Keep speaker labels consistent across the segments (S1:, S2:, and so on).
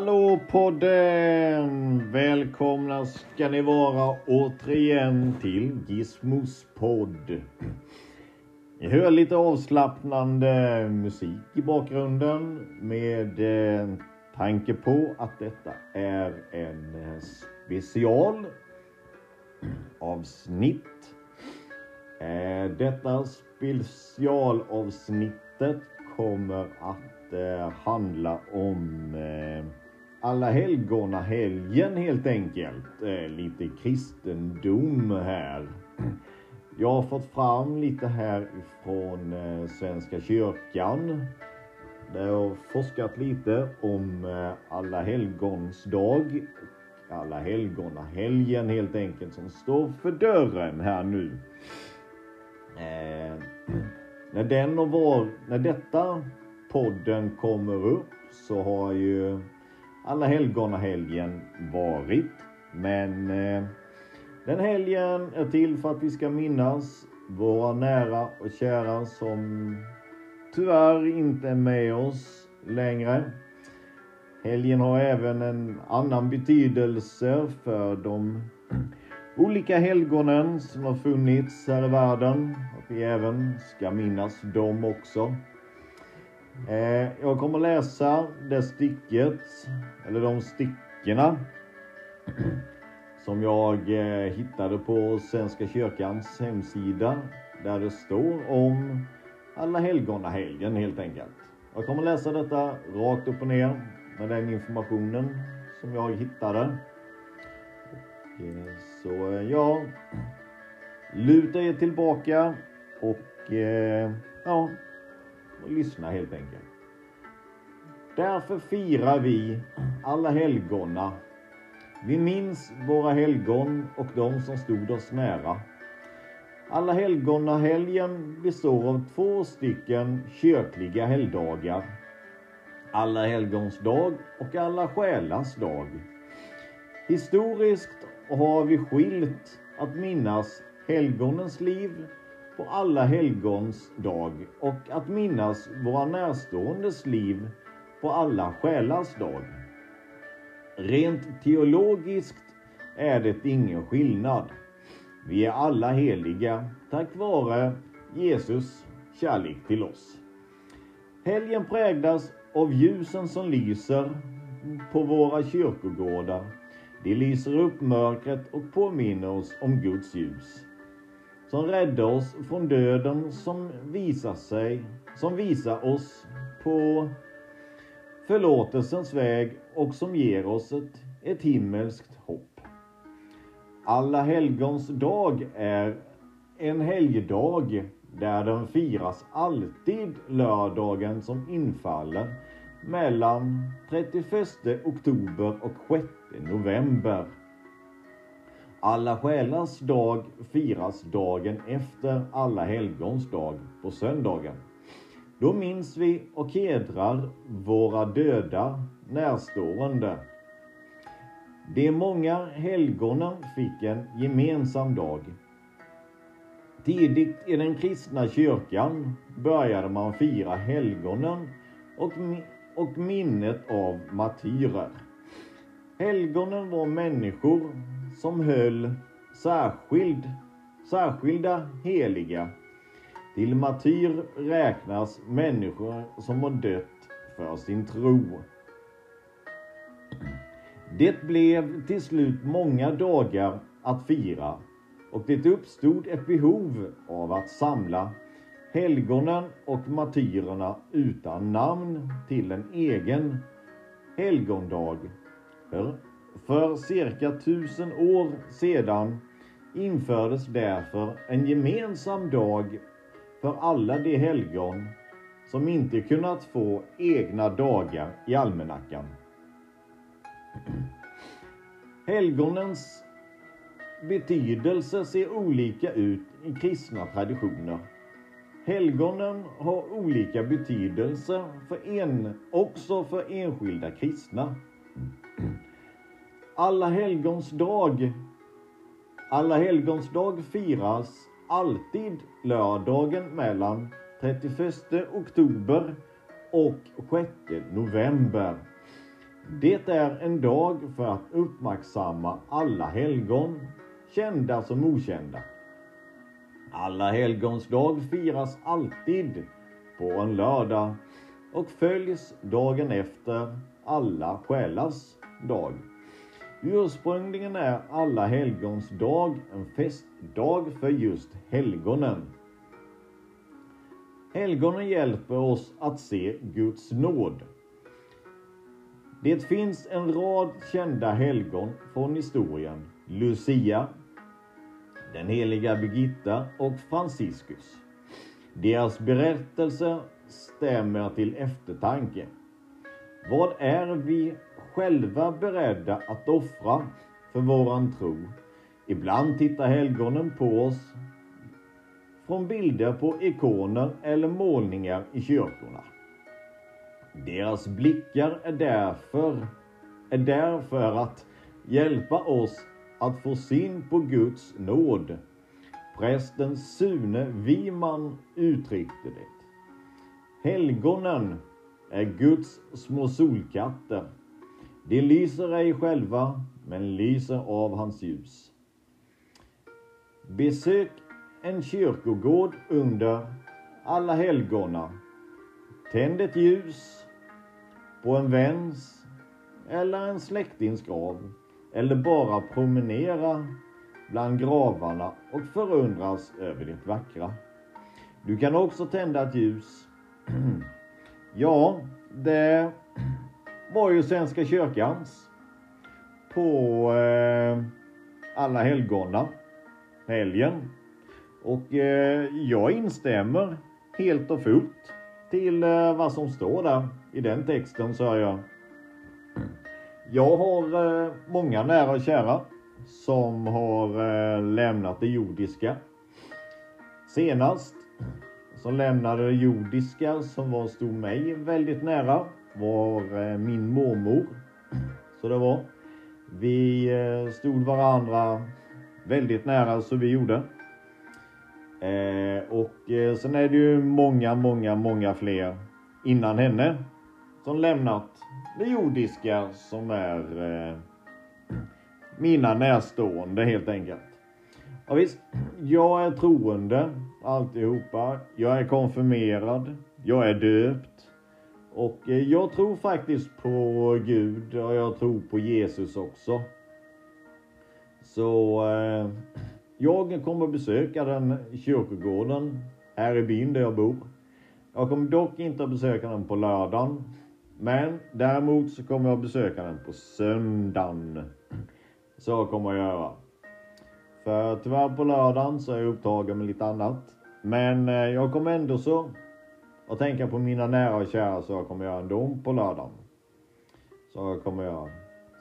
S1: Hallå podden! Välkomna ska ni vara återigen till Gizmos podd. Ni hör lite avslappnande musik i bakgrunden med eh, tanke på att detta är en eh, special avsnitt. Eh, detta specialavsnittet kommer att eh, handla om eh, alla helgona helgen helt enkelt. Eh, lite kristendom här. Jag har fått fram lite här ifrån eh, Svenska kyrkan. Där jag har forskat lite om eh, alla helgons dag. Alla helgona helgen helt enkelt som står för dörren här nu. Eh, när den och var, när detta podden kommer upp så har ju alla helgon-helgen varit. Men eh, den helgen är till för att vi ska minnas våra nära och kära som tyvärr inte är med oss längre. Helgen har även en annan betydelse för de olika helgonen som har funnits här i världen. Att vi även ska minnas dem också. Eh, jag kommer läsa det sticket eller de stickorna som jag eh, hittade på Svenska kyrkans hemsida där det står om alla helgonahelgen helt enkelt. Jag kommer läsa detta rakt upp och ner med den informationen som jag hittade. Och, eh, så eh, ja, luta er tillbaka och eh, ja, och lyssna helt enkelt. Därför firar vi alla helgona. Vi minns våra helgon och de som stod oss nära. Alla helgonahelgen består av två stycken kyrkliga helgdagar. Alla helgons dag och alla själars dag. Historiskt har vi skilt att minnas helgonens liv på alla helgons dag och att minnas våra närståendes liv på alla själars dag. Rent teologiskt är det ingen skillnad. Vi är alla heliga tack vare Jesus kärlek till oss. Helgen präglas av ljusen som lyser på våra kyrkogårdar. De lyser upp mörkret och påminner oss om Guds ljus. Som räddar oss från döden som visar sig, som visar oss på förlåtelsens väg och som ger oss ett, ett himmelskt hopp. Alla helgons dag är en helgdag där den firas alltid lördagen som infaller mellan 31 oktober och 6 november. Alla själars dag firas dagen efter alla helgons dag på söndagen. Då minns vi och hedrar våra döda närstående. De många helgonen fick en gemensam dag. Tidigt i den kristna kyrkan började man fira helgonen och, och minnet av martyrer. Helgonen var människor som höll särskild, särskilda heliga till martyr räknas människor som har dött för sin tro. Det blev till slut många dagar att fira och det uppstod ett behov av att samla helgonen och martyrerna utan namn till en egen helgondag. För, för cirka tusen år sedan infördes därför en gemensam dag för alla de helgon som inte kunnat få egna dagar i almanackan. Helgonens betydelse ser olika ut i kristna traditioner. Helgonen har olika betydelse för en, också för enskilda kristna. Alla helgons dag Alla helgons dag firas alltid lördagen mellan 31 oktober och 6 november. Det är en dag för att uppmärksamma alla helgon, kända som okända. Alla helgons dag firas alltid på en lördag och följs dagen efter alla själars dag. Ursprungligen är alla helgons dag en festdag för just helgonen. Helgonen hjälper oss att se Guds nåd. Det finns en rad kända helgon från historien. Lucia, den heliga Birgitta och Franciscus. Deras berättelser stämmer till eftertanke. Vad är vi själva beredda att offra för våran tro? Ibland tittar helgonen på oss från bilder på ikoner eller målningar i kyrkorna. Deras blickar är därför, är därför att hjälpa oss att få syn på Guds nåd. Prästen Sune Wiman uttryckte det. Helgonen är Guds små solkatter. De lyser ej själva, men lyser av hans ljus. Besök en kyrkogård under alla helgona. Tänd ett ljus på en väns eller en släktings grav. Eller bara promenera bland gravarna och förundras över det vackra. Du kan också tända ett ljus. ja, det var ju Svenska kyrkans på eh, alla helgona helgen. Och eh, jag instämmer helt och fullt till eh, vad som står där i den texten sa jag. Jag har eh, många nära och kära som har eh, lämnat det jordiska. Senast som lämnade det jordiska som var, stod mig väldigt nära var eh, min mormor. Så det var. Vi eh, stod varandra väldigt nära så vi gjorde. Eh, och sen är det ju många, många, många fler innan henne som lämnat det jordiska som är mina närstående helt enkelt. Ja, visst, jag är troende alltihopa. Jag är konfirmerad. Jag är döpt. Och eh, jag tror faktiskt på Gud och jag tror på Jesus också. Så eh, jag kommer besöka den kyrkogården här i byn där jag bor. Jag kommer dock inte att besöka den på lördagen. Men däremot så kommer jag besöka den på söndagen. Så kommer jag göra. För tyvärr på lördagen så är jag upptagen med lite annat. Men eh, jag kommer ändå så att tänka på mina nära och kära så jag kommer göra en dom på lördagen. Så jag kommer göra.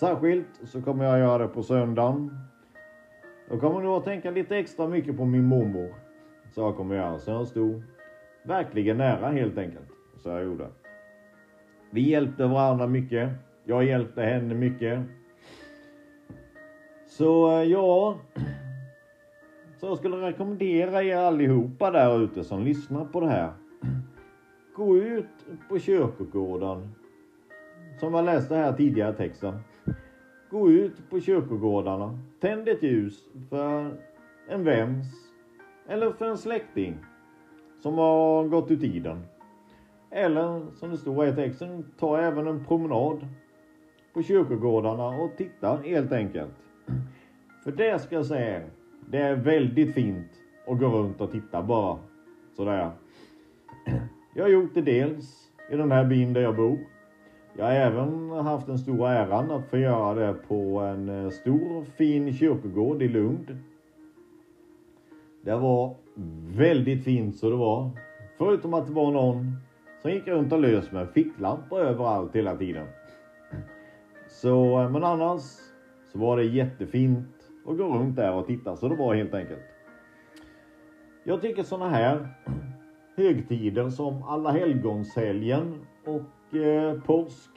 S1: Särskilt så kommer jag göra det på söndagen. Jag kommer nog att tänka lite extra mycket på min mormor. Så jag kommer göra. Så jag stod verkligen nära helt enkelt. Så jag gjorde. Vi hjälpte varandra mycket. Jag hjälpte henne mycket. Så eh, ja. Så jag skulle rekommendera er allihopa där ute som lyssnar på det här. Gå ut på kyrkogården. Som jag läste här tidigare i texten. Gå ut på kyrkogårdarna. Tänd ett ljus för en väns eller för en släkting som har gått ur tiden. Eller som det står i texten, ta även en promenad på kyrkogårdarna och titta helt enkelt. För det ska jag säga, det är väldigt fint att gå runt och titta bara. Sådär. Jag har gjort det dels i den här byn där jag bor. Jag har även haft den stora äran att få göra det på en eh, stor fin kyrkogård i Lund. Det var väldigt fint så det var. Förutom att det var någon som gick runt och lös med ficklampor överallt hela tiden. Så, eh, men annars så var det jättefint och går runt där och tittar. så det var helt enkelt. Jag tycker sådana här högtider som alla helgonshelgen och eh, påsk,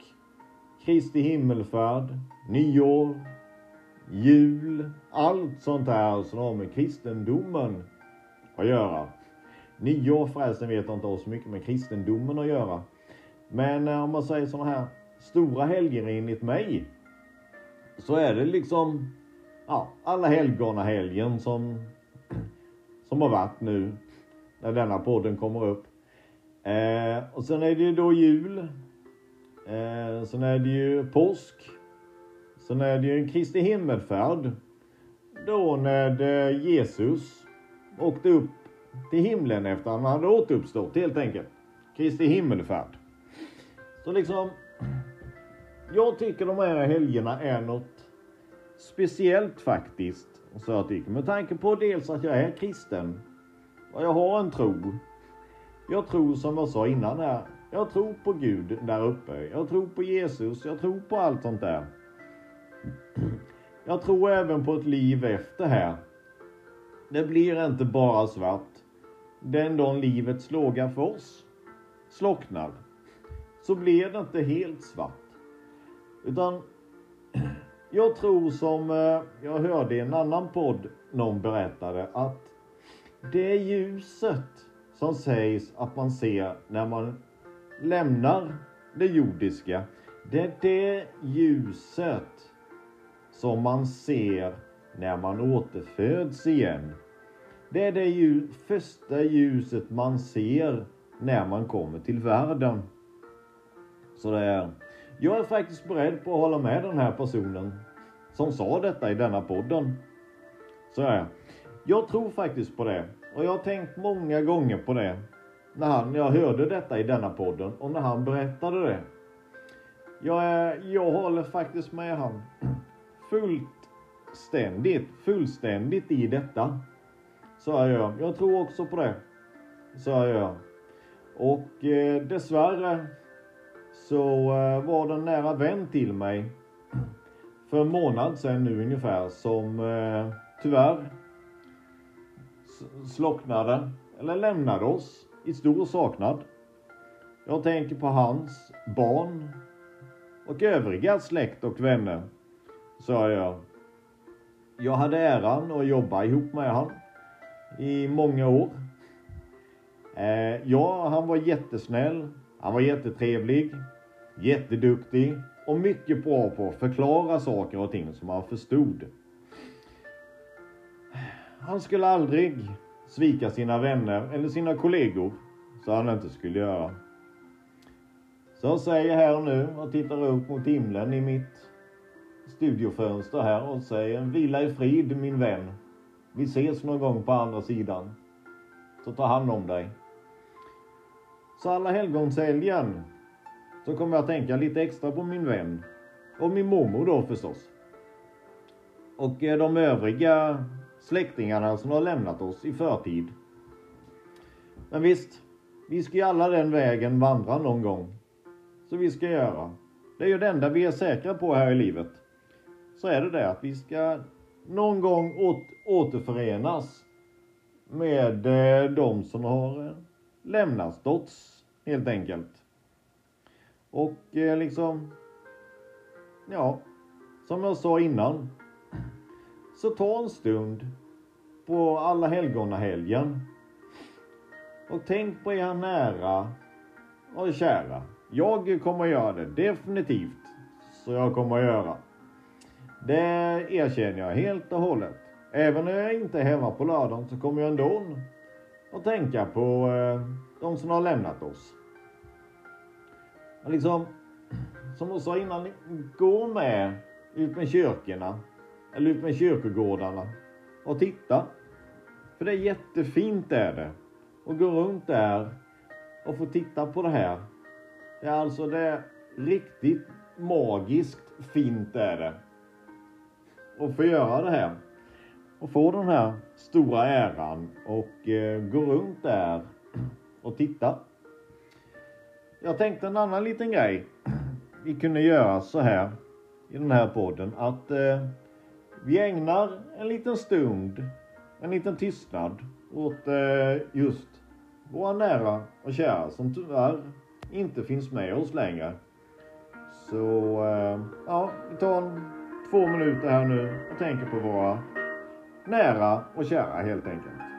S1: Kristi himmelfärd, nyår, jul, allt sånt här som har med kristendomen att göra. Nyår förresten vet jag inte har så mycket med kristendomen att göra. Men eh, om man säger sådana här stora helger enligt mig så är det liksom ja, alla helgonahelgen som, som har varit nu när denna podden kommer upp. Eh, och sen är det ju då jul. Eh, sen är det ju påsk. Sen är det ju en Kristi himmelfärd. Då när Jesus åkte upp till himlen efter att han hade återuppstått helt enkelt. Kristi himmelfärd. Så liksom, jag tycker de här helgerna är något speciellt faktiskt. sa jag med tanke på dels att jag är kristen och jag har en tro. Jag tror som jag sa innan här. Jag tror på Gud där uppe. Jag tror på Jesus. Jag tror på allt sånt där. Jag tror även på ett liv efter här. Det blir inte bara svart. Den dagen livets låga för oss slocknar så blir det inte helt svart. Utan jag tror som eh, jag hörde i en annan podd någon berättade att det ljuset som sägs att man ser när man lämnar det jordiska. Det är det ljuset som man ser när man återföds igen. Det är det ljus, första ljuset man ser när man kommer till världen. Så det är, jag är faktiskt beredd på att hålla med den här personen som sa detta i denna podden. Så är jag tror faktiskt på det. Och jag har tänkt många gånger på det. När han, jag hörde detta i denna podden och när han berättade det. Jag, är, jag håller faktiskt med han. Fullständigt, fullständigt i detta. Så är jag. Jag tror också på det. Så är jag. Och eh, dessvärre så eh, var det en nära vän till mig för en månad sedan nu ungefär som eh, tyvärr slocknade eller lämnade oss i stor saknad. Jag tänker på hans barn och övriga släkt och vänner. Sa jag. Jag hade äran att jobba ihop med han i många år. Eh, ja, han var jättesnäll. Han var jättetrevlig. Jätteduktig och mycket bra på att förklara saker och ting som han förstod. Han skulle aldrig svika sina vänner eller sina kollegor så han inte skulle göra. Så jag säger här nu och tittar upp mot himlen i mitt studiofönster här och säger vila i frid min vän. Vi ses någon gång på andra sidan. Så ta hand om dig. Så alla helgonshelgen så kommer jag att tänka lite extra på min vän. Och min mormor då förstås. Och eh, de övriga släktingarna som har lämnat oss i förtid. Men visst, vi ska ju alla den vägen vandra någon gång. Så vi ska göra. Det är ju det enda vi är säkra på här i livet. Så är det det att vi ska någon gång återförenas med eh, de som har eh, lämnas Dots helt enkelt. Och eh, liksom, ja, som jag sa innan. Så ta en stund på alla helgonahelgen. Och tänk på er nära och kära. Jag kommer att göra det, definitivt. Så jag kommer att göra. Det erkänner jag helt och hållet. Även när jag inte är hemma på lördagen så kommer jag ändå och tänka på eh, de som har lämnat oss. Liksom, som de sa innan, gå med ut med kyrkorna eller ut med kyrkogårdarna och titta. För det är jättefint är det. Och gå runt där och få titta på det här. Det är alltså det är riktigt magiskt fint är det. Och få göra det här. Och få den här stora äran och eh, gå runt där och titta. Jag tänkte en annan liten grej vi kunde göra så här i den här podden att eh, vi ägnar en liten stund, en liten tystnad åt eh, just våra nära och kära som tyvärr inte finns med oss längre. Så eh, ja, vi tar en, två minuter här nu och tänker på våra nära och kära helt enkelt.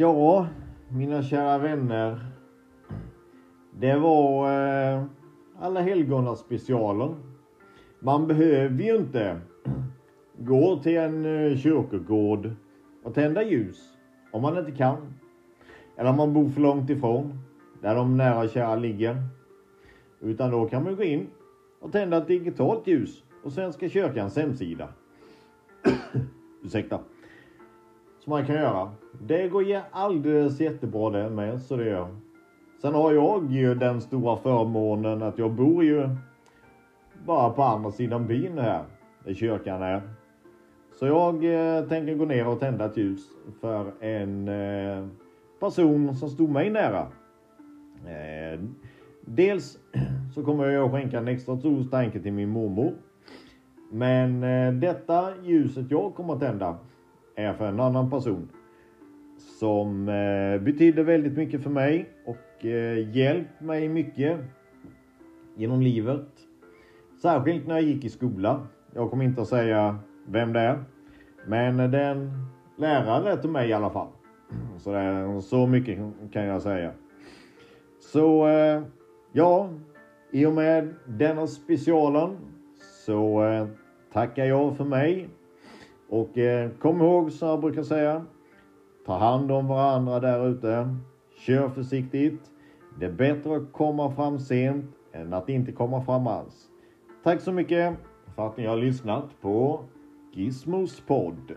S1: Ja, mina kära vänner. Det var eh, Alla helgonas specialer. Man behöver ju inte gå till en eh, kyrkogård och tända ljus om man inte kan. Eller om man bor för långt ifrån, där de nära och kära ligger. Utan då kan man gå in och tända ett digitalt ljus på Svenska kyrkans hemsida. Ursäkta. Man kan göra. Det går alldeles jättebra det med, så det gör. Sen har jag ju den stora förmånen att jag bor ju bara på andra sidan byn här, i kyrkan här. Så jag eh, tänker gå ner och tända ett ljus för en eh, person som stod mig nära. Eh, dels så kommer jag att skänka en extra stor tanke till min mormor. Men eh, detta ljuset jag kommer att tända är för en annan person. Som eh, betyder väldigt mycket för mig och eh, hjälpt mig mycket genom livet. Särskilt när jag gick i skola. Jag kommer inte att säga vem det är. Men det är en lärare till mig i alla fall. Så, det, så mycket kan jag säga. Så eh, ja, i och med denna specialen så eh, tackar jag för mig. Och eh, kom ihåg som jag brukar säga. Ta hand om varandra där ute. Kör försiktigt. Det är bättre att komma fram sent än att inte komma fram alls. Tack så mycket för att ni har lyssnat på Gizmos podd.